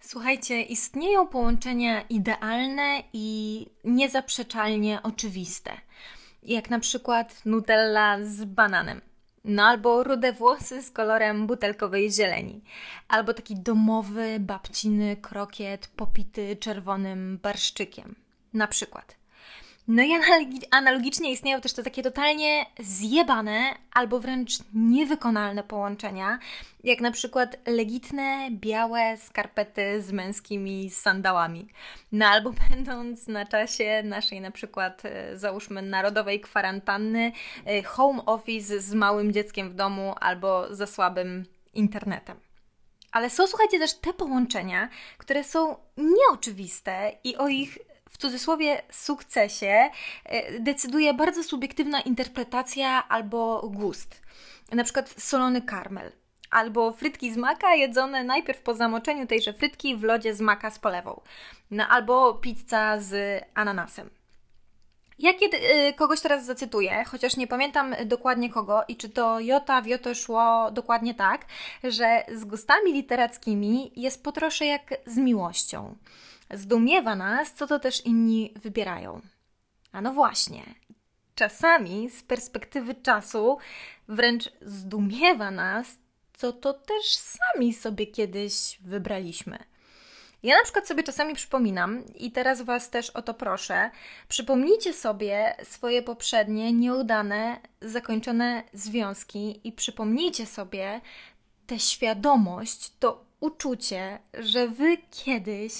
Słuchajcie, istnieją połączenia idealne i niezaprzeczalnie oczywiste, jak na przykład Nutella z bananem. No albo rude włosy z kolorem butelkowej zieleni, albo taki domowy, babciny krokiet popity czerwonym barszczykiem. Na przykład. No i analogicznie istnieją też te takie totalnie zjebane albo wręcz niewykonalne połączenia, jak na przykład legitne, białe skarpety z męskimi sandałami. No albo będąc na czasie naszej na przykład e, załóżmy narodowej kwarantanny, e, home office z małym dzieckiem w domu albo za słabym internetem. Ale są, słuchajcie, też te połączenia, które są nieoczywiste i o ich cudzysłowie sukcesie e, decyduje bardzo subiektywna interpretacja albo gust. Na przykład solony karmel. Albo frytki z maka jedzone najpierw po zamoczeniu tejże frytki w lodzie z maka z polewą. No, albo pizza z ananasem. Ja kiedy y, kogoś teraz zacytuję, chociaż nie pamiętam dokładnie kogo i czy to jota w jotę szło dokładnie tak, że z gustami literackimi jest po trosze jak z miłością. Zdumiewa nas, co to też inni wybierają. A no właśnie, czasami z perspektywy czasu wręcz zdumiewa nas, co to też sami sobie kiedyś wybraliśmy. Ja na przykład sobie czasami przypominam, i teraz Was też o to proszę, przypomnijcie sobie swoje poprzednie, nieudane, zakończone związki i przypomnijcie sobie tę świadomość, to uczucie, że Wy kiedyś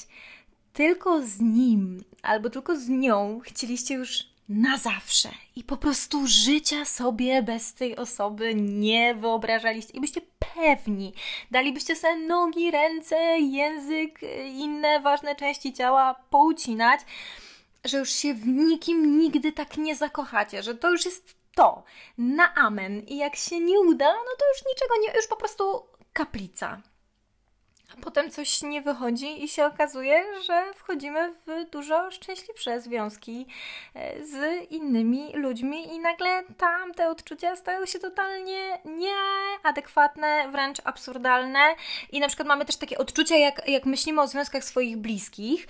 tylko z nim albo tylko z nią chcieliście już na zawsze i po prostu życia sobie bez tej osoby nie wyobrażaliście i byście pewni, dalibyście sobie nogi, ręce, język, inne ważne części ciała poucinać, że już się w nikim nigdy tak nie zakochacie, że to już jest to, na amen. I jak się nie uda, no to już niczego nie, już po prostu kaplica a potem coś nie wychodzi i się okazuje, że wchodzimy w dużo szczęśliwsze związki e, z innymi ludźmi i nagle tam te odczucia stają się totalnie nieadekwatne, wręcz absurdalne. I na przykład mamy też takie odczucia, jak, jak myślimy o związkach swoich bliskich,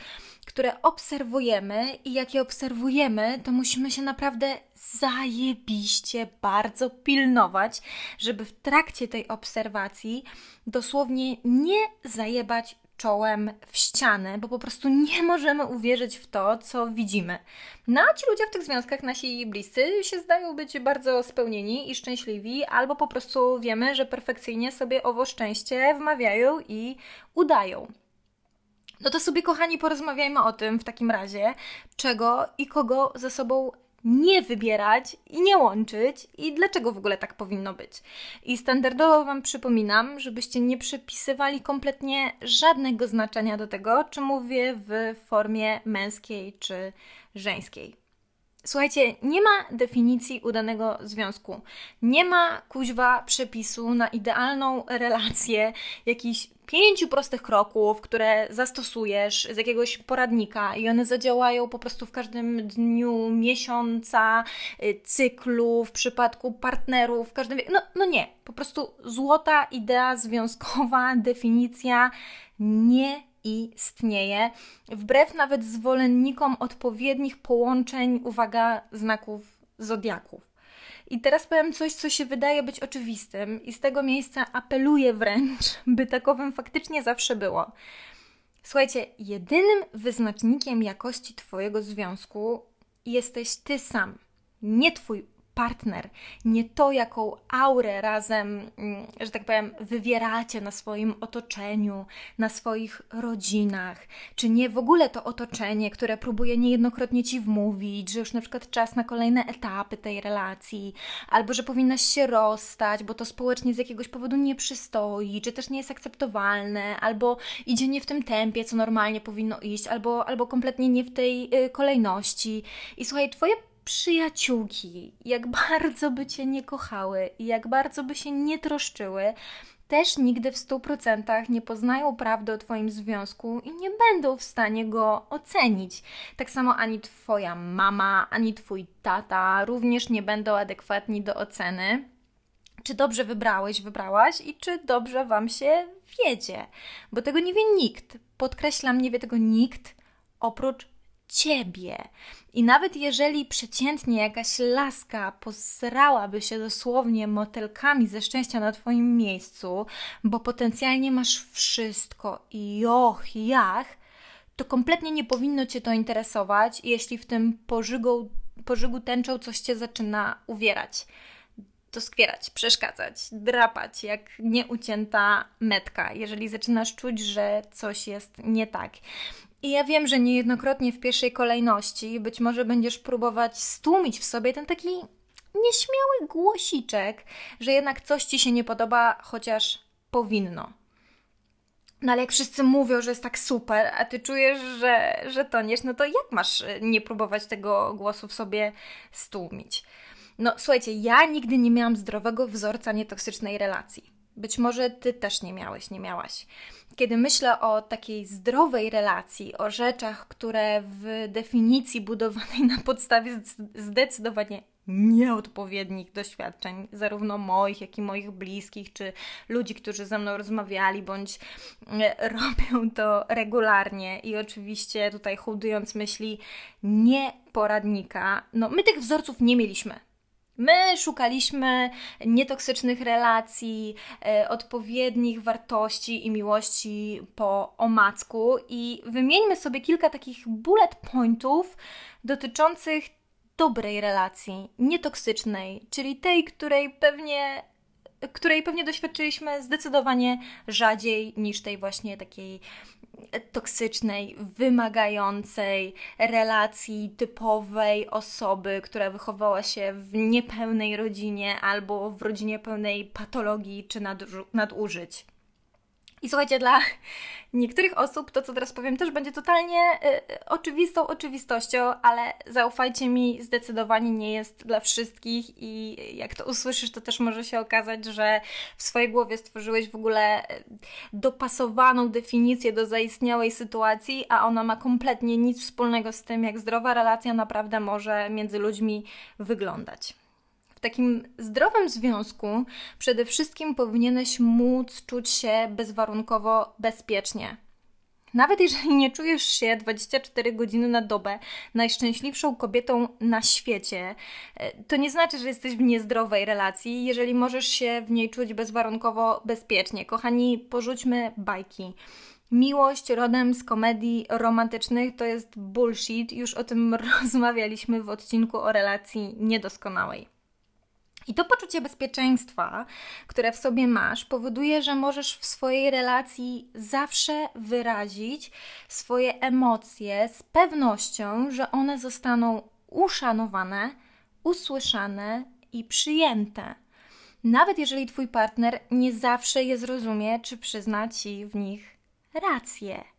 które obserwujemy i jak je obserwujemy, to musimy się naprawdę zajebiście bardzo pilnować, żeby w trakcie tej obserwacji dosłownie nie zajebać czołem w ścianę, bo po prostu nie możemy uwierzyć w to, co widzimy. No a ci ludzie w tych związkach, nasi bliscy, się zdają być bardzo spełnieni i szczęśliwi, albo po prostu wiemy, że perfekcyjnie sobie owo szczęście wmawiają i udają. No to sobie, kochani, porozmawiajmy o tym w takim razie, czego i kogo ze sobą nie wybierać i nie łączyć i dlaczego w ogóle tak powinno być. I standardowo Wam przypominam, żebyście nie przypisywali kompletnie żadnego znaczenia do tego, czy mówię w formie męskiej czy żeńskiej. Słuchajcie, nie ma definicji udanego związku. Nie ma kuźwa przepisu na idealną relację, jakichś pięciu prostych kroków, które zastosujesz z jakiegoś poradnika i one zadziałają po prostu w każdym dniu miesiąca, y, cyklu, w przypadku partnerów, w każdym. No, no nie, po prostu złota idea związkowa, definicja nie istnieje, wbrew nawet zwolennikom odpowiednich połączeń, uwaga, znaków zodiaków. I teraz powiem coś, co się wydaje być oczywistym, i z tego miejsca apeluję wręcz, by takowym faktycznie zawsze było. Słuchajcie, jedynym wyznacznikiem jakości Twojego związku jesteś Ty sam, nie Twój partner, nie to, jaką aurę razem, mm, że tak powiem, wywieracie na swoim otoczeniu, na swoich rodzinach, czy nie w ogóle to otoczenie, które próbuje niejednokrotnie ci wmówić, że już na przykład czas na kolejne etapy tej relacji, albo że powinnaś się rozstać, bo to społecznie z jakiegoś powodu nie przystoi, czy też nie jest akceptowalne, albo idzie nie w tym tempie, co normalnie powinno iść, albo, albo kompletnie nie w tej y, kolejności. I słuchaj, Twoje przyjaciółki, jak bardzo by cię nie kochały i jak bardzo by się nie troszczyły, też nigdy w 100% nie poznają prawdy o Twoim związku i nie będą w stanie go ocenić. Tak samo ani Twoja mama, ani Twój tata również nie będą adekwatni do oceny. Czy dobrze wybrałeś, wybrałaś i czy dobrze Wam się wiedzie, bo tego nie wie nikt. Podkreślam, nie wie tego nikt oprócz ciebie. I nawet jeżeli przeciętnie jakaś laska posrałaby się dosłownie motylkami ze szczęścia na Twoim miejscu, bo potencjalnie masz wszystko i joch, jach, to kompletnie nie powinno Cię to interesować, jeśli w tym pożygu, pożygu tęczą coś Cię zaczyna uwierać. Doskwierać, przeszkadzać, drapać jak nieucięta metka, jeżeli zaczynasz czuć, że coś jest nie tak. I ja wiem, że niejednokrotnie w pierwszej kolejności być może będziesz próbować stłumić w sobie ten taki nieśmiały głosiczek, że jednak coś ci się nie podoba, chociaż powinno. No ale jak wszyscy mówią, że jest tak super, a ty czujesz, że, że toniesz, no to jak masz e, nie próbować tego głosu w sobie stłumić? No słuchajcie, ja nigdy nie miałam zdrowego wzorca nietoksycznej relacji. Być może ty też nie miałeś, nie miałaś. Kiedy myślę o takiej zdrowej relacji, o rzeczach, które w definicji budowanej na podstawie zdecydowanie nieodpowiednich doświadczeń, zarówno moich, jak i moich bliskich, czy ludzi, którzy ze mną rozmawiali, bądź e, robią to regularnie. I oczywiście tutaj hołdując myśli nie poradnika, no my tych wzorców nie mieliśmy. My szukaliśmy nietoksycznych relacji, e, odpowiednich wartości i miłości po omacku i wymieńmy sobie kilka takich bullet pointów dotyczących dobrej relacji, nietoksycznej, czyli tej, której pewnie której pewnie doświadczyliśmy zdecydowanie rzadziej niż tej właśnie takiej toksycznej, wymagającej relacji typowej osoby, która wychowała się w niepełnej rodzinie albo w rodzinie pełnej patologii czy nadużyć. I słuchajcie, dla niektórych osób to, co teraz powiem, też będzie totalnie y, oczywistą oczywistością, ale zaufajcie mi, zdecydowanie nie jest dla wszystkich i jak to usłyszysz, to też może się okazać, że w swojej głowie stworzyłeś w ogóle y, dopasowaną definicję do zaistniałej sytuacji, a ona ma kompletnie nic wspólnego z tym, jak zdrowa relacja naprawdę może między ludźmi wyglądać takim zdrowym związku przede wszystkim powinieneś móc czuć się bezwarunkowo bezpiecznie. Nawet jeżeli nie czujesz się 24 godziny na dobę najszczęśliwszą kobietą na świecie, e, to nie znaczy, że jesteś w niezdrowej relacji, jeżeli możesz się w niej czuć bezwarunkowo bezpiecznie. Kochani, porzućmy bajki. Miłość rodem z komedii romantycznych to jest bullshit. Już o tym rozmawialiśmy w odcinku o relacji niedoskonałej. I to poczucie bezpieczeństwa, które w sobie masz, powoduje, że możesz w swojej relacji zawsze wyrazić swoje emocje z pewnością, że one zostaną uszanowane, usłyszane i przyjęte. Nawet jeżeli Twój partner nie zawsze je zrozumie, czy przyzna Ci w nich rację.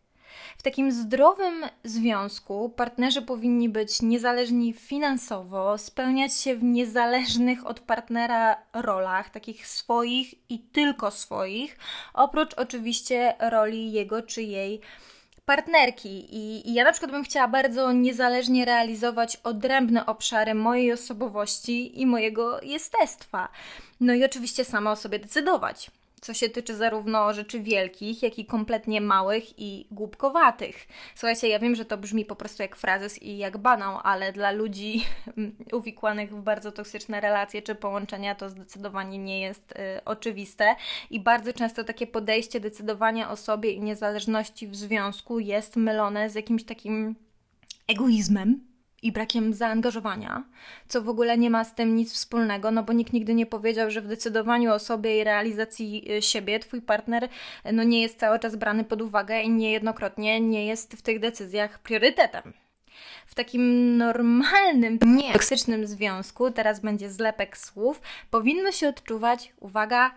W takim zdrowym związku partnerzy powinni być niezależni finansowo, spełniać się w niezależnych od partnera rolach, takich swoich i tylko swoich, oprócz oczywiście roli jego czy jej partnerki. I, I, ja na przykład bym chciała bardzo niezależnie realizować odrębne obszary mojej osobowości i mojego jestestwa. No i oczywiście sama o sobie decydować co się tyczy zarówno rzeczy wielkich, jak i kompletnie małych i głupkowatych. Słuchajcie, ja wiem, że to brzmi po prostu jak frazes i jak banał, ale dla ludzi uwikłanych w bardzo toksyczne relacje czy połączenia to zdecydowanie nie jest y, oczywiste i bardzo często takie podejście decydowania o sobie i niezależności w związku jest mylone z jakimś takim egoizmem, i brakiem zaangażowania, co w ogóle nie ma z tym nic wspólnego, no bo nikt nigdy nie powiedział, że w decydowaniu o sobie i realizacji y, siebie twój partner no nie jest cały czas brany pod uwagę i niejednokrotnie nie jest w tych decyzjach priorytetem. W takim normalnym, nie toksycznym związku, teraz będzie zlepek słów, powinno się odczuwać, uwaga,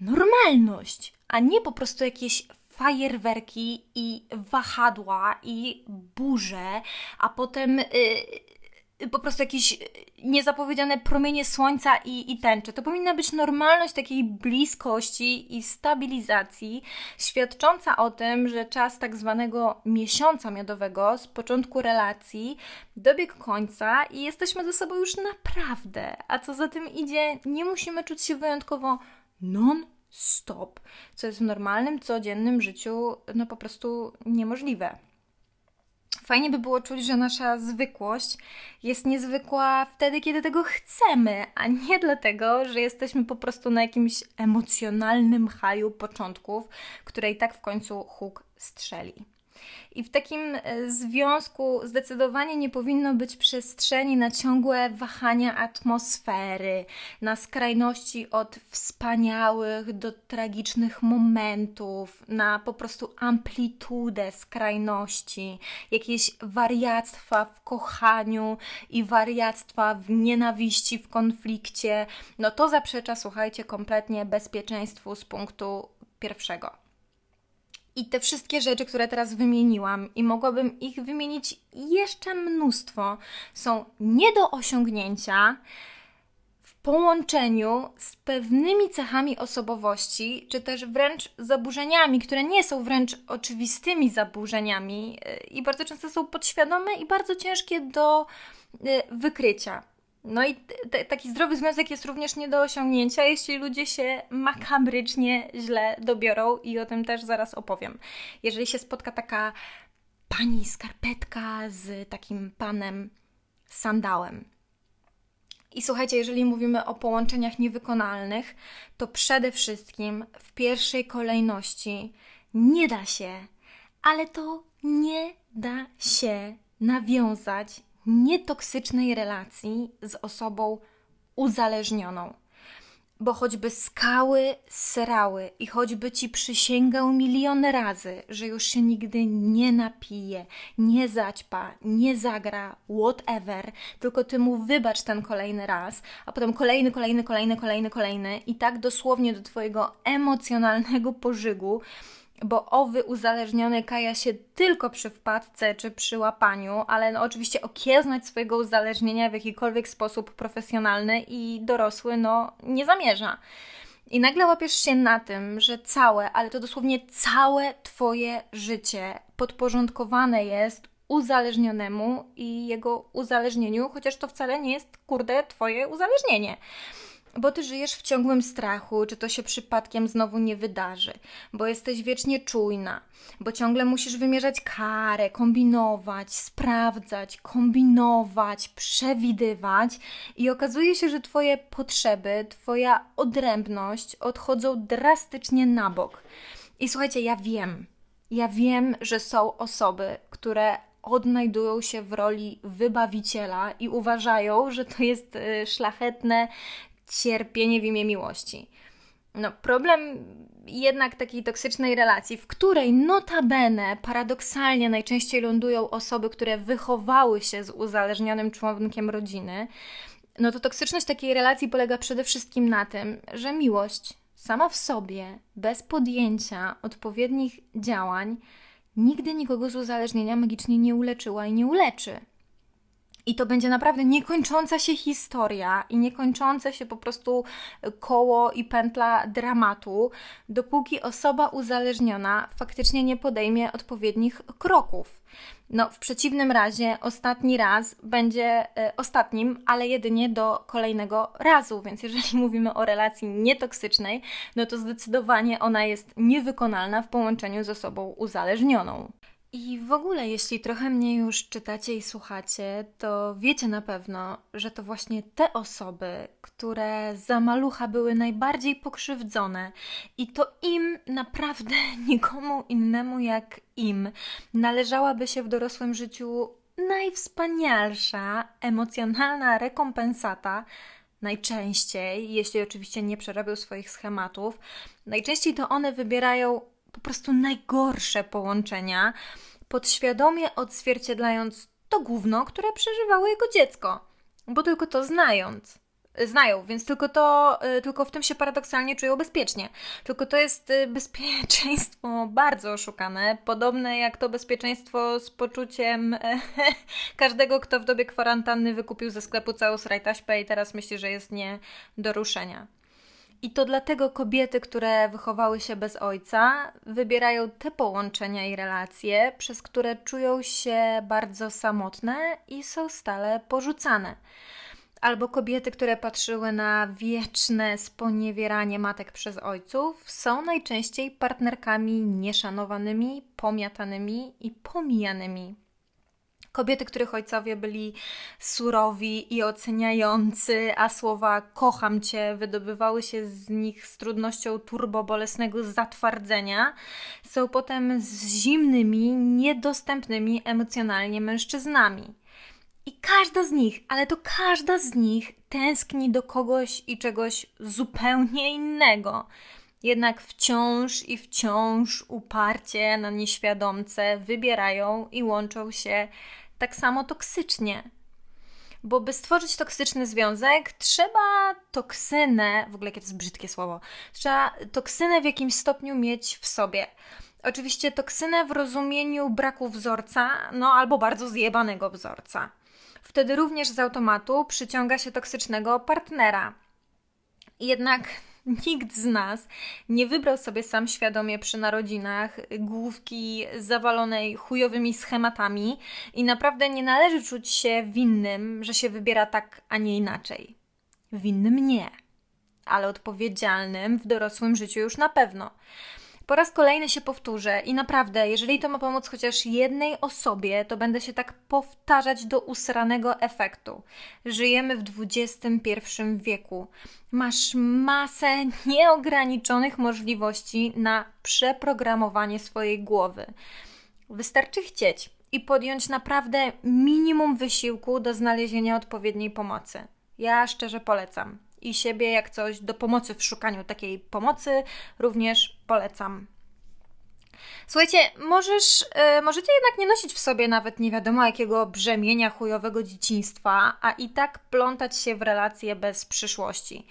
normalność, a nie po prostu jakieś fajerwerki i wahadła i burze, a potem yy, po prostu jakieś niezapowiedziane promienie słońca i, i tęcze. To powinna być normalność takiej bliskości i stabilizacji, świadcząca o tym, że czas tak zwanego miesiąca miodowego z początku relacji dobiegł końca i jesteśmy ze sobą już naprawdę. A co za tym idzie, nie musimy czuć się wyjątkowo non stop, co jest w normalnym, codziennym życiu no po prostu niemożliwe. Fajnie by było czuć, że nasza zwykłość jest niezwykła wtedy, kiedy tego chcemy, a nie dlatego, że jesteśmy po prostu na jakimś emocjonalnym haju początków, które i tak w końcu huk strzeli. I w takim e, związku zdecydowanie nie powinno być przestrzeni na ciągłe wahania atmosfery, na skrajności od wspaniałych do tragicznych momentów, na po prostu amplitudę skrajności, jakieś wariactwa w kochaniu i wariactwa w nienawiści, w konflikcie. No to zaprzecza, słuchajcie, kompletnie bezpieczeństwu z punktu pierwszego. I te wszystkie rzeczy, które teraz wymieniłam, i mogłabym ich wymienić jeszcze mnóstwo, są nie do osiągnięcia w połączeniu z pewnymi cechami osobowości, czy też wręcz zaburzeniami, które nie są wręcz oczywistymi zaburzeniami y, i bardzo często są podświadome i bardzo ciężkie do y, wykrycia. No i taki zdrowy związek jest również nie do osiągnięcia, jeśli ludzie się makabrycznie źle dobiorą i o tym też zaraz opowiem. Jeżeli się spotka taka pani skarpetka z takim panem sandałem. I słuchajcie, jeżeli mówimy o połączeniach niewykonalnych, to przede wszystkim w pierwszej kolejności nie da się, ale to nie da się nawiązać nietoksycznej relacji z osobą uzależnioną. Bo choćby skały srały i choćby ci przysięgał miliony razy, że już się nigdy nie napije, nie zaćpa, nie zagra, whatever, tylko ty mu wybacz ten kolejny raz, a potem kolejny, kolejny, kolejny, kolejny, kolejny i tak dosłownie do twojego emocjonalnego pożygu bo owy uzależniony kaja się tylko przy wpadce czy przy łapaniu, ale no oczywiście okiełznać swojego uzależnienia w jakikolwiek sposób profesjonalny i dorosły no nie zamierza. I nagle łapiesz się na tym, że całe, ale to dosłownie całe Twoje życie podporządkowane jest uzależnionemu i jego uzależnieniu, chociaż to wcale nie jest, kurde, Twoje uzależnienie bo ty żyjesz w ciągłym strachu, czy to się przypadkiem znowu nie wydarzy, bo jesteś wiecznie czujna, bo ciągle musisz wymierzać karę, kombinować, sprawdzać, kombinować, przewidywać i okazuje się, że twoje potrzeby, twoja odrębność odchodzą drastycznie na bok. I słuchajcie, ja wiem, ja wiem, że są osoby, które odnajdują się w roli wybawiciela i uważają, że to jest y, szlachetne, cierpienie w imię miłości. No, problem jednak takiej toksycznej relacji, w której notabene paradoksalnie najczęściej lądują osoby, które wychowały się z uzależnionym członkiem rodziny, no to toksyczność takiej relacji polega przede wszystkim na tym, że miłość sama w sobie, bez podjęcia odpowiednich działań, nigdy nikogo z uzależnienia magicznie nie uleczyła i nie uleczy. I to będzie naprawdę niekończąca się historia i niekończące się po prostu koło i pętla dramatu, dopóki osoba uzależniona faktycznie nie podejmie odpowiednich kroków. No, w przeciwnym razie ostatni raz będzie e, ostatnim, ale jedynie do kolejnego razu. Więc jeżeli mówimy o relacji nietoksycznej, no to zdecydowanie ona jest niewykonalna w połączeniu z osobą uzależnioną. I w ogóle, jeśli trochę mnie już czytacie i słuchacie, to wiecie na pewno, że to właśnie te osoby, które za malucha były najbardziej pokrzywdzone, i to im naprawdę nikomu innemu jak im należałaby się w dorosłym życiu najwspanialsza emocjonalna rekompensata. Najczęściej, jeśli oczywiście nie przerabią swoich schematów, najczęściej to one wybierają po prostu najgorsze połączenia, podświadomie odzwierciedlając to gówno, które przeżywało jego dziecko. Bo tylko to znając, znają, więc tylko to, y, tylko w tym się paradoksalnie czują bezpiecznie. Tylko to jest y, bezpieczeństwo bardzo oszukane, podobne jak to bezpieczeństwo z poczuciem każdego, kto w dobie kwarantanny wykupił ze sklepu całą srajtaśpę i teraz myśli, że jest nie do ruszenia. I to dlatego kobiety, które wychowały się bez ojca, wybierają te połączenia i relacje, przez które czują się bardzo samotne i są stale porzucane. albo kobiety, które patrzyły na wieczne sponiewieranie matek przez ojców, są najczęściej partnerkami nieszanowanymi, pomiatanymi i pomijanymi. Kobiety, których ojcowie byli surowi i oceniający, a słowa kocham cię wydobywały się z nich z trudnością turbobolesnego zatwardzenia, są potem z zimnymi, niedostępnymi emocjonalnie mężczyznami. I każda z nich, ale to każda z nich tęskni do kogoś i czegoś zupełnie innego. Jednak wciąż i wciąż uparcie na nieświadomce wybierają i łączą się tak samo toksycznie. Bo by stworzyć toksyczny związek, trzeba toksynę, w ogóle jakie to jest brzydkie słowo, trzeba toksynę w jakimś stopniu mieć w sobie. Oczywiście toksynę w rozumieniu braku wzorca, no albo bardzo zjebanego wzorca. Wtedy również z automatu przyciąga się toksycznego partnera. Jednak Nikt z nas nie wybrał sobie sam świadomie przy narodzinach główki zawalonej chujowymi schematami i naprawdę nie należy czuć się winnym, że się wybiera tak, a nie inaczej. Winnym nie, ale odpowiedzialnym w dorosłym życiu już na pewno. Po raz kolejny się powtórzę i naprawdę, jeżeli to ma pomóc chociaż jednej osobie, to będę się tak powtarzać do usranego efektu. Żyjemy w XXI wieku. Masz masę nieograniczonych możliwości na przeprogramowanie swojej głowy. Wystarczy chcieć i podjąć naprawdę minimum wysiłku do znalezienia odpowiedniej pomocy. Ja szczerze polecam i siebie jak coś do pomocy w szukaniu takiej pomocy również polecam. Słuchajcie, możesz, yy, możecie jednak nie nosić w sobie nawet nie wiadomo jakiego brzemienia chujowego dzieciństwa, a i tak plątać się w relacje bez przyszłości.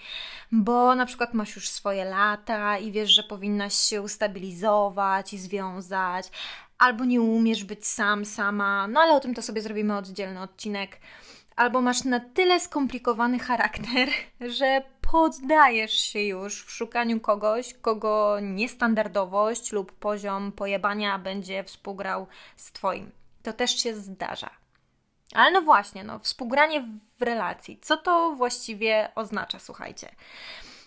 Bo na przykład masz już swoje lata i wiesz, że powinnaś się ustabilizować i związać, albo nie umiesz być sam, sama, no ale o tym to sobie zrobimy oddzielny odcinek albo masz na tyle skomplikowany charakter, że poddajesz się już w szukaniu kogoś, kogo niestandardowość lub poziom pojebania będzie współgrał z Twoim. To też się zdarza. Ale no właśnie, no, współgranie w relacji. Co to właściwie oznacza, słuchajcie?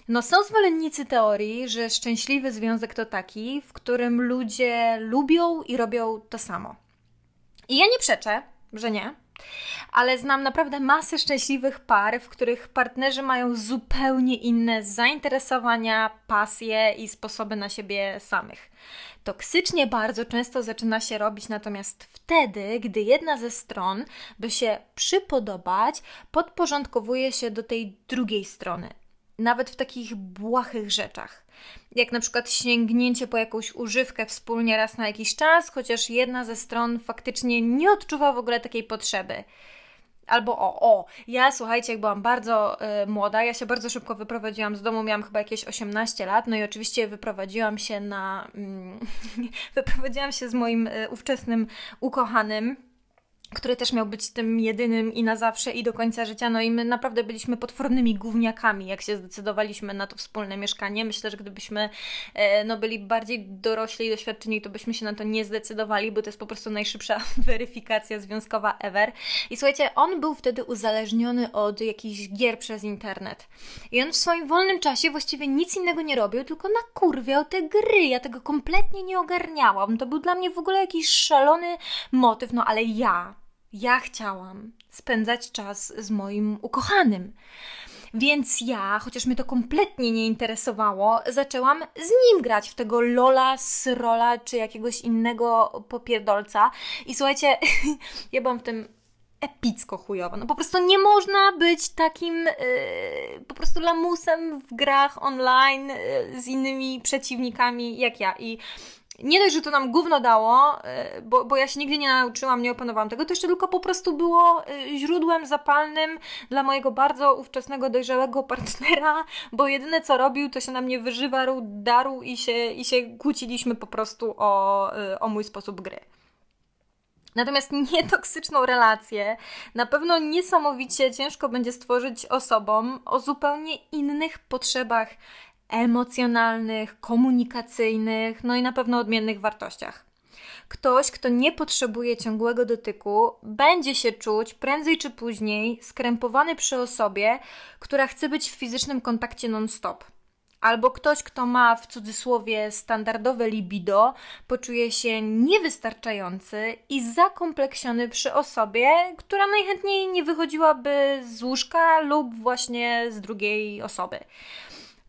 No, są zwolennicy teorii, że szczęśliwy związek to taki, w którym ludzie lubią i robią to samo. I ja nie przeczę, że nie, ale znam naprawdę masę szczęśliwych par, w których partnerzy mają zupełnie inne zainteresowania, pasje i sposoby na siebie samych. Toksycznie bardzo często zaczyna się robić natomiast wtedy, gdy jedna ze stron, by się przypodobać, podporządkowuje się do tej drugiej strony, nawet w takich błahych rzeczach. Jak na przykład sięgnięcie po jakąś używkę wspólnie raz na jakiś czas, chociaż jedna ze stron faktycznie nie odczuwa w ogóle takiej potrzeby. Albo o, o, ja słuchajcie, jak byłam bardzo y, młoda, ja się bardzo szybko wyprowadziłam z domu, miałam chyba jakieś 18 lat, no i oczywiście wyprowadziłam się na. Mm, wyprowadziłam się z moim y, ówczesnym ukochanym który też miał być tym jedynym i na zawsze i do końca życia. No i my naprawdę byliśmy potwornymi gówniakami, jak się zdecydowaliśmy na to wspólne mieszkanie. Myślę, że gdybyśmy e, no, byli bardziej dorośli i doświadczeni, to byśmy się na to nie zdecydowali, bo to jest po prostu najszybsza weryfikacja związkowa ever. I słuchajcie, on był wtedy uzależniony od jakichś gier przez internet. I on w swoim wolnym czasie właściwie nic innego nie robił, tylko nakurwiał te gry. Ja tego kompletnie nie ogarniałam. To był dla mnie w ogóle jakiś szalony motyw, no ale ja ja chciałam spędzać czas z moim ukochanym. Więc ja, chociaż mnie to kompletnie nie interesowało, zaczęłam z nim grać w tego Lola, Srola czy jakiegoś innego popierdolca. I słuchajcie, ja byłam w tym epicko chujowa. No po prostu nie można być takim yy, po prostu lamusem w grach online yy, z innymi przeciwnikami jak ja. I nie dość, że to nam gówno dało, y, bo, bo ja się nigdy nie nauczyłam, nie opanowałam tego, to jeszcze tylko po prostu było y, źródłem zapalnym dla mojego bardzo ówczesnego, dojrzałego partnera, bo jedyne co robił, to się na mnie wyżywarł, darł i się, i się kłóciliśmy po prostu o, y, o mój sposób gry. Natomiast nietoksyczną relację na pewno niesamowicie ciężko będzie stworzyć osobom o zupełnie innych potrzebach emocjonalnych, komunikacyjnych, no i na pewno odmiennych wartościach. Ktoś, kto nie potrzebuje ciągłego dotyku, będzie się czuć prędzej czy później skrępowany przy osobie, która chce być w fizycznym kontakcie non-stop. Albo ktoś, kto ma w cudzysłowie standardowe libido, poczuje się niewystarczający i zakompleksiony przy osobie, która najchętniej nie wychodziłaby z łóżka lub właśnie z drugiej osoby.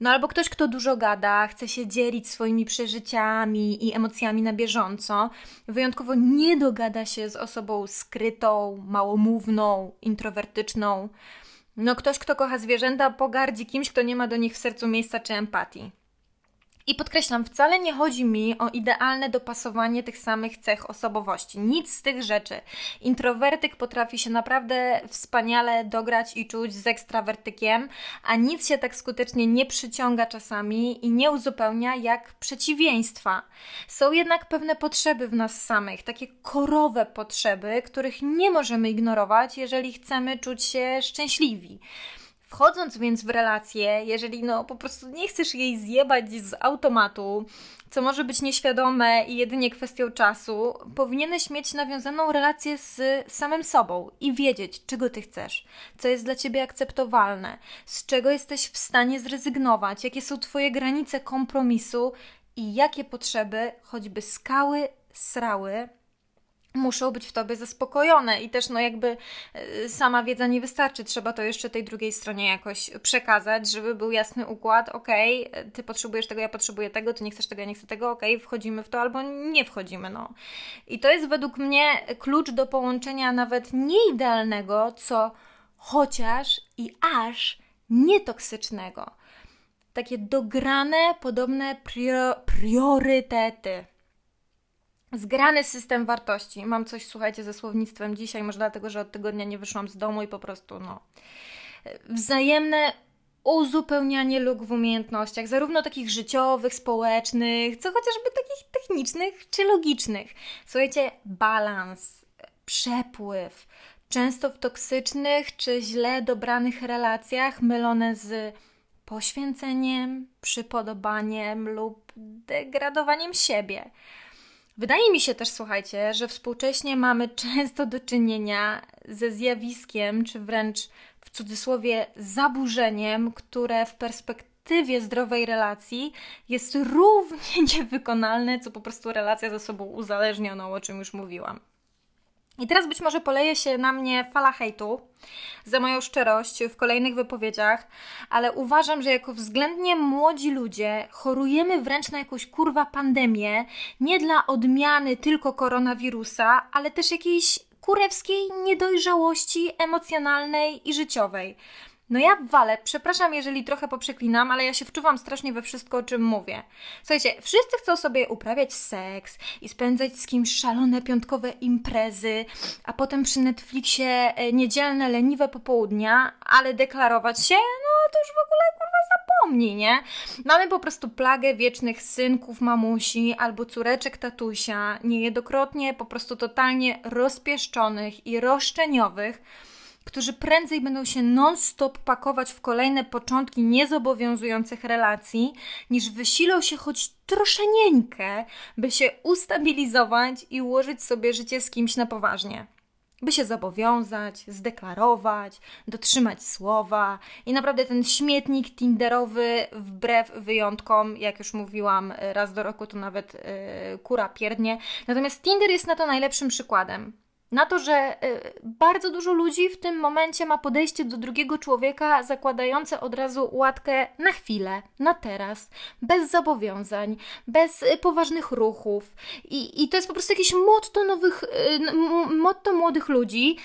No albo ktoś, kto dużo gada, chce się dzielić swoimi przeżyciami i emocjami na bieżąco, wyjątkowo nie dogada się z osobą skrytą, małomówną, introwertyczną. No ktoś, kto kocha zwierzęta, pogardzi kimś, kto nie ma do nich w sercu miejsca czy empatii. I podkreślam, wcale nie chodzi mi o idealne dopasowanie tych samych cech osobowości. Nic z tych rzeczy. Introwertyk potrafi się naprawdę wspaniale dograć i czuć z ekstrawertykiem, a nic się tak skutecznie nie przyciąga czasami i nie uzupełnia jak przeciwieństwa. Są jednak pewne potrzeby w nas samych, takie korowe potrzeby, których nie możemy ignorować, jeżeli chcemy czuć się szczęśliwi. Wchodząc więc w relację, jeżeli no po prostu nie chcesz jej zjebać z automatu, co może być nieświadome i jedynie kwestią czasu, powinieneś mieć nawiązaną relację z samym sobą i wiedzieć, czego ty chcesz, co jest dla ciebie akceptowalne, z czego jesteś w stanie zrezygnować, jakie są twoje granice kompromisu i jakie potrzeby, choćby skały, srały, muszą być w tobie zaspokojone i też no jakby y, sama wiedza nie wystarczy, trzeba to jeszcze tej drugiej stronie jakoś przekazać, żeby był jasny układ, okej, okay, ty potrzebujesz tego, ja potrzebuję tego, ty nie chcesz tego, ja nie chcę tego, okej, okay, wchodzimy w to albo nie wchodzimy, no. I to jest według mnie klucz do połączenia nawet nie idealnego, co chociaż i aż nietoksycznego. Takie dograne, podobne priorytety. Zgrany system wartości. Mam coś, słuchajcie, ze słownictwem dzisiaj, może dlatego, że od tygodnia nie wyszłam z domu i po prostu, no. Wzajemne uzupełnianie luk w umiejętnościach, zarówno takich życiowych, społecznych, co chociażby takich technicznych czy logicznych. Słuchajcie, balans, przepływ. Często w toksycznych czy źle dobranych relacjach mylone z poświęceniem, przypodobaniem lub degradowaniem siebie. Wydaje mi się też, słuchajcie, że współcześnie mamy często do czynienia ze zjawiskiem, czy wręcz w cudzysłowie zaburzeniem, które w perspektywie zdrowej relacji jest równie niewykonalne, co po prostu relacja ze sobą uzależnioną, o czym już mówiłam. I teraz być może poleje się na mnie fala hejtu za moją szczerość w kolejnych wypowiedziach, ale uważam, że jako względnie młodzi ludzie chorujemy wręcz na jakąś kurwa pandemię, nie dla odmiany tylko koronawirusa, ale też jakiejś kurewskiej niedojrzałości emocjonalnej i życiowej. No ja walę, przepraszam, jeżeli trochę poprzeklinam, ale ja się wczuwam strasznie we wszystko, o czym mówię. Słuchajcie, wszyscy chcą sobie uprawiać seks i spędzać z kimś szalone piątkowe imprezy, a potem przy Netflixie e, niedzielne leniwe popołudnia, ale deklarować się, no to już w ogóle kurwa zapomnij, nie? Mamy po prostu plagę wiecznych synków mamusi albo córeczek tatusia, niejednokrotnie po prostu totalnie rozpieszczonych i roszczeniowych, którzy prędzej będą się non-stop pakować w kolejne początki niezobowiązujących relacji, niż wysilą się choć troszenieńkę, by się ustabilizować i ułożyć sobie życie z kimś na poważnie. By się zobowiązać, zdeklarować, dotrzymać słowa i naprawdę ten śmietnik tinderowy, wbrew wyjątkom, jak już mówiłam, raz do roku to nawet yy, kura pierdnie. Natomiast Tinder jest na to najlepszym przykładem na to, że y, bardzo dużo ludzi w tym momencie ma podejście do drugiego człowieka zakładające od razu łatkę na chwilę, na teraz, bez zobowiązań, bez y, poważnych ruchów. I, i to jest po prostu jakieś motto nowych, y, motto młodych ludzi.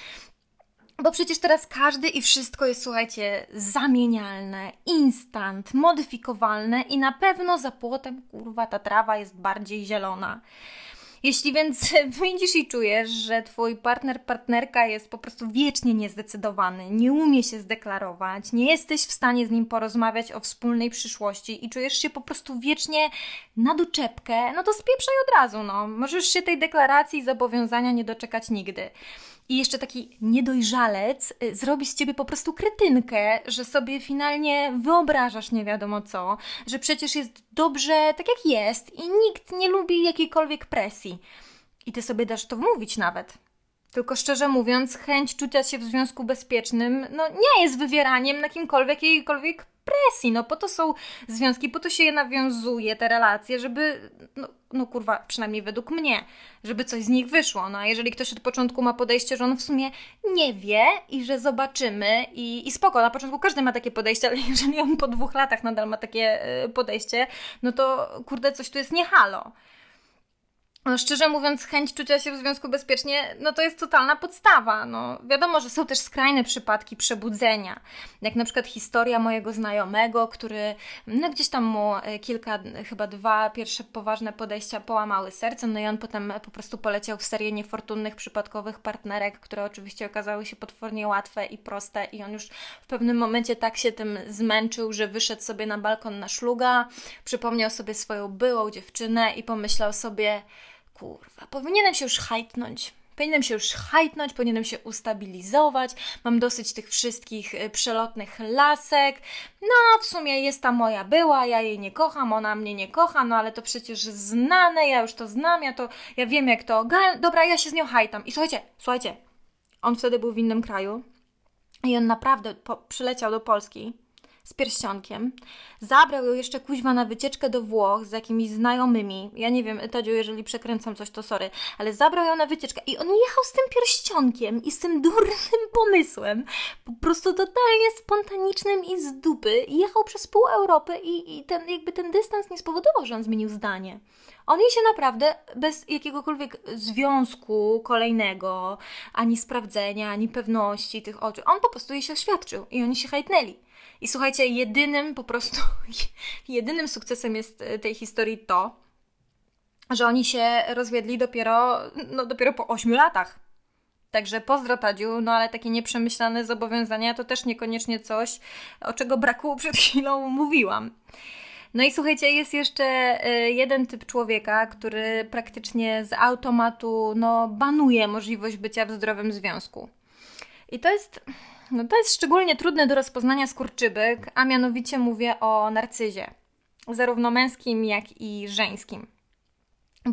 Bo przecież teraz każdy i wszystko jest, słuchajcie, zamienialne, instant, modyfikowalne i na pewno za płotem, kurwa, ta trawa jest bardziej zielona. Jeśli więc widzisz i czujesz, że twój partner, partnerka jest po prostu wiecznie niezdecydowany, nie umie się zdeklarować, nie jesteś w stanie z nim porozmawiać o wspólnej przyszłości i czujesz się po prostu wiecznie na doczepkę, no to spieprzaj od razu, no. Możesz się tej deklaracji i zobowiązania nie doczekać nigdy. I jeszcze taki niedojrzalec y, zrobi z ciebie po prostu kretynkę, że sobie finalnie wyobrażasz nie wiadomo co, że przecież jest dobrze tak jak jest i nikt nie lubi jakiejkolwiek presji. I ty sobie dasz to wmówić nawet. Tylko szczerze mówiąc, chęć czucia się w związku bezpiecznym no, nie jest wywieraniem na kimkolwiek jakiejkolwiek presji. No po to są związki, po to się je nawiązuje, te relacje, żeby, no, no kurwa, przynajmniej według mnie, żeby coś z nich wyszło. No a jeżeli ktoś od początku ma podejście, że on w sumie nie wie i że zobaczymy i, i spoko, na początku każdy ma takie podejście, ale jeżeli on po dwóch latach nadal ma takie y, podejście, no to kurde, coś tu jest nie halo. No, szczerze mówiąc, chęć czucia się w związku bezpiecznie, no to jest totalna podstawa. No, wiadomo, że są też skrajne przypadki przebudzenia. Jak na przykład historia mojego znajomego, który no gdzieś tam mu e, kilka, chyba dwa pierwsze poważne podejścia połamały serce, no i on potem po prostu poleciał w serię niefortunnych, przypadkowych partnerek, które oczywiście okazały się potwornie łatwe i proste i on już w pewnym momencie tak się tym zmęczył, że wyszedł sobie na balkon na szluga, przypomniał sobie swoją byłą dziewczynę i pomyślał sobie kurwa, powinienem się już hajtnąć. Powinienem się już hajtnąć, powinienem się ustabilizować. Mam dosyć tych wszystkich y, przelotnych lasek. No, w sumie jest ta moja była, ja jej nie kocham, ona mnie nie kocha, no ale to przecież znane, ja już to znam, ja to, ja wiem jak to. Dobra, ja się z nią hajtam. I słuchajcie, słuchajcie, on wtedy był w innym kraju i on naprawdę po, przyleciał do Polski z pierścionkiem. Zabrał ją jeszcze kuźwa na wycieczkę do Włoch z jakimiś znajomymi. Ja nie wiem, Tadziu, jeżeli przekręcam coś, to sorry. Ale zabrał ją na wycieczkę i on jechał z tym pierścionkiem i z tym durnym pomysłem. Po prostu totalnie spontanicznym i z dupy. I jechał przez pół Europy i, i ten, jakby ten dystans nie spowodował, że on zmienił zdanie. On jej się naprawdę bez jakiegokolwiek związku kolejnego, ani sprawdzenia, ani pewności tych oczu, on po prostu jej się oświadczył i oni się hajtnęli. I słuchajcie, jedynym po prostu, jedynym sukcesem jest e, tej historii to, że oni się rozwiedli dopiero, no dopiero po 8 latach. Także pozdro Tadziu, no ale takie nieprzemyślane zobowiązania to też niekoniecznie coś, o czego braku przed chwilą mówiłam. No i słuchajcie, jest jeszcze e, jeden typ człowieka, który praktycznie z automatu no, banuje możliwość bycia w zdrowym związku. I to jest no to jest szczególnie trudne do rozpoznania skurczybyk, a mianowicie mówię o narcyzie, zarówno męskim, jak i żeńskim.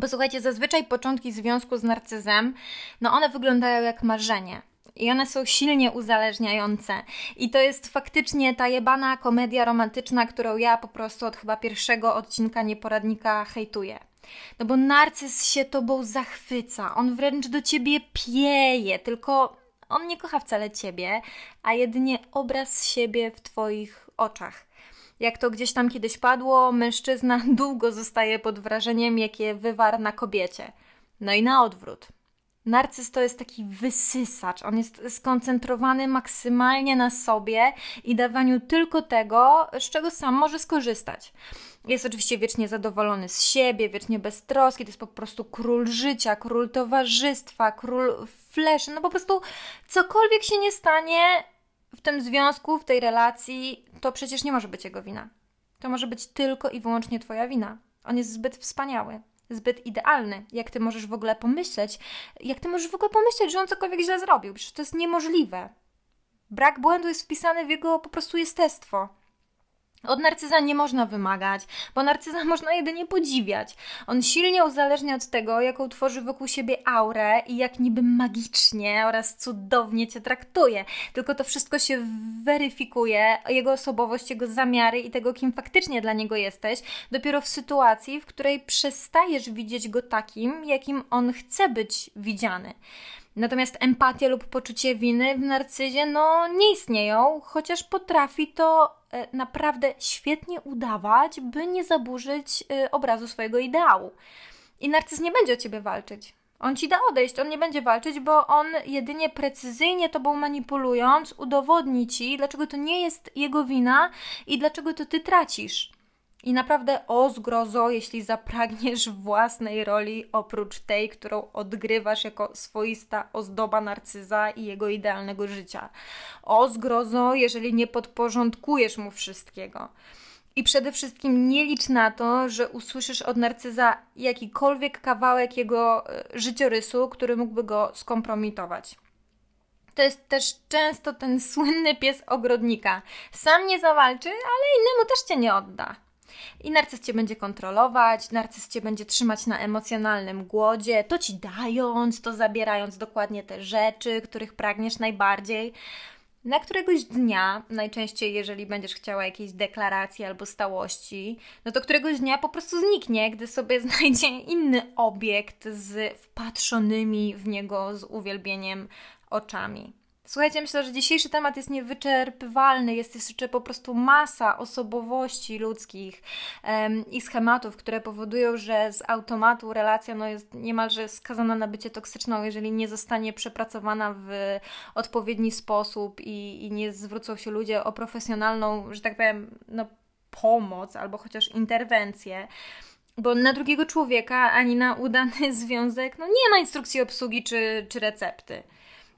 Posłuchajcie, zazwyczaj początki związku z narcyzem, no one wyglądają jak marzenie. I one są silnie uzależniające. I to jest faktycznie ta jebana komedia romantyczna, którą ja po prostu od chyba pierwszego odcinka nieporadnika hejtuję. No bo narcyz się tobą zachwyca, on wręcz do ciebie pieje, tylko on nie kocha wcale ciebie, a jedynie obraz siebie w twoich oczach. Jak to gdzieś tam kiedyś padło, mężczyzna długo zostaje pod wrażeniem, jakie wywarł na kobiecie. No i na odwrót. Narcyz to jest taki wysysacz. On jest skoncentrowany maksymalnie na sobie i dawaniu tylko tego, z czego sam może skorzystać. Jest oczywiście wiecznie zadowolony z siebie, wiecznie beztroski, to jest po prostu król życia, król towarzystwa, król fleszy. No po prostu cokolwiek się nie stanie w tym związku, w tej relacji, to przecież nie może być jego wina. To może być tylko i wyłącznie Twoja wina. On jest zbyt wspaniały zbyt idealny. Jak ty możesz w ogóle pomyśleć, jak ty możesz w ogóle pomyśleć, że on cokolwiek źle zrobił? Przecież to jest niemożliwe. Brak błędu jest wpisany w jego po prostu jestestwo. Od narcyza nie można wymagać, bo narcyza można jedynie podziwiać. On silnie uzależnia od tego, jaką tworzy wokół siebie aurę i jak niby magicznie oraz cudownie cię traktuje. Tylko to wszystko się weryfikuje, jego osobowość, jego zamiary i tego, kim faktycznie dla niego jesteś, dopiero w sytuacji, w której przestajesz widzieć go takim, jakim on chce być widziany. Natomiast empatia lub poczucie winy w narcyzie no nie istnieją, chociaż potrafi to e, naprawdę świetnie udawać, by nie zaburzyć e, obrazu swojego ideału. I narcyz nie będzie o ciebie walczyć. On ci da odejść, on nie będzie walczyć, bo on jedynie precyzyjnie tobą manipulując udowodni ci, dlaczego to nie jest jego wina i dlaczego to ty tracisz. I naprawdę o zgrozo, jeśli zapragniesz własnej roli oprócz tej, którą odgrywasz jako swoista ozdoba narcyza i jego idealnego życia. O zgrozo, jeżeli nie podporządkujesz mu wszystkiego. I przede wszystkim nie licz na to, że usłyszysz od narcyza jakikolwiek kawałek jego e, życiorysu, który mógłby go skompromitować. To jest też często ten słynny pies ogrodnika. Sam nie zawalczy, ale innemu też cię nie odda. I narcyz cię będzie kontrolować, narcyz cię będzie trzymać na emocjonalnym głodzie, to ci dając, to zabierając dokładnie te rzeczy, których pragniesz najbardziej. Na któregoś dnia, najczęściej jeżeli będziesz chciała jakiejś deklaracji albo stałości, no to któregoś dnia po prostu zniknie, gdy sobie znajdzie inny obiekt z wpatrzonymi w niego z uwielbieniem oczami. Słuchajcie, myślę, że dzisiejszy temat jest niewyczerpywalny. Jest jeszcze po prostu masa osobowości ludzkich i schematów, które powodują, że z automatu relacja no, jest niemalże skazana na bycie toksyczną, jeżeli nie zostanie przepracowana w odpowiedni sposób i, i nie zwrócą się ludzie o profesjonalną, że tak powiem, no, pomoc albo chociaż interwencję bo na drugiego człowieka ani na udany związek no nie ma instrukcji obsługi czy, czy recepty.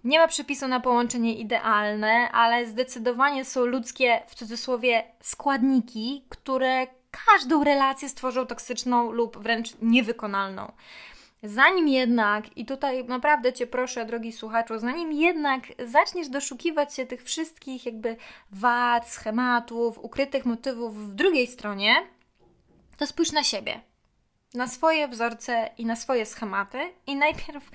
Nie ma przepisu na połączenie idealne, ale zdecydowanie są ludzkie, w cudzysłowie, składniki, które każdą relację stworzą toksyczną lub wręcz niewykonalną. Zanim jednak, i tutaj naprawdę Cię proszę, drogi słuchaczu, zanim jednak zaczniesz doszukiwać się tych wszystkich jakby wad, schematów, ukrytych motywów w drugiej stronie, to spójrz na siebie, na swoje wzorce i na swoje schematy i najpierw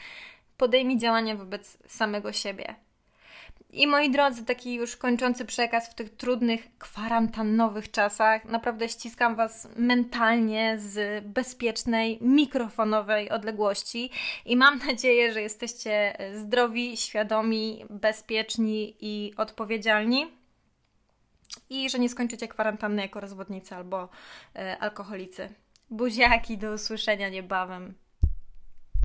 podejmij działania wobec samego siebie. I moi drodzy, taki już kończący przekaz w tych trudnych, kwarantannowych czasach. Naprawdę ściskam Was mentalnie z bezpiecznej, mikrofonowej odległości i mam nadzieję, że jesteście zdrowi, świadomi, bezpieczni i odpowiedzialni. I że nie skończycie kwarantanny jako rozwodnicy albo e, alkoholicy. Buziaki, do usłyszenia niebawem.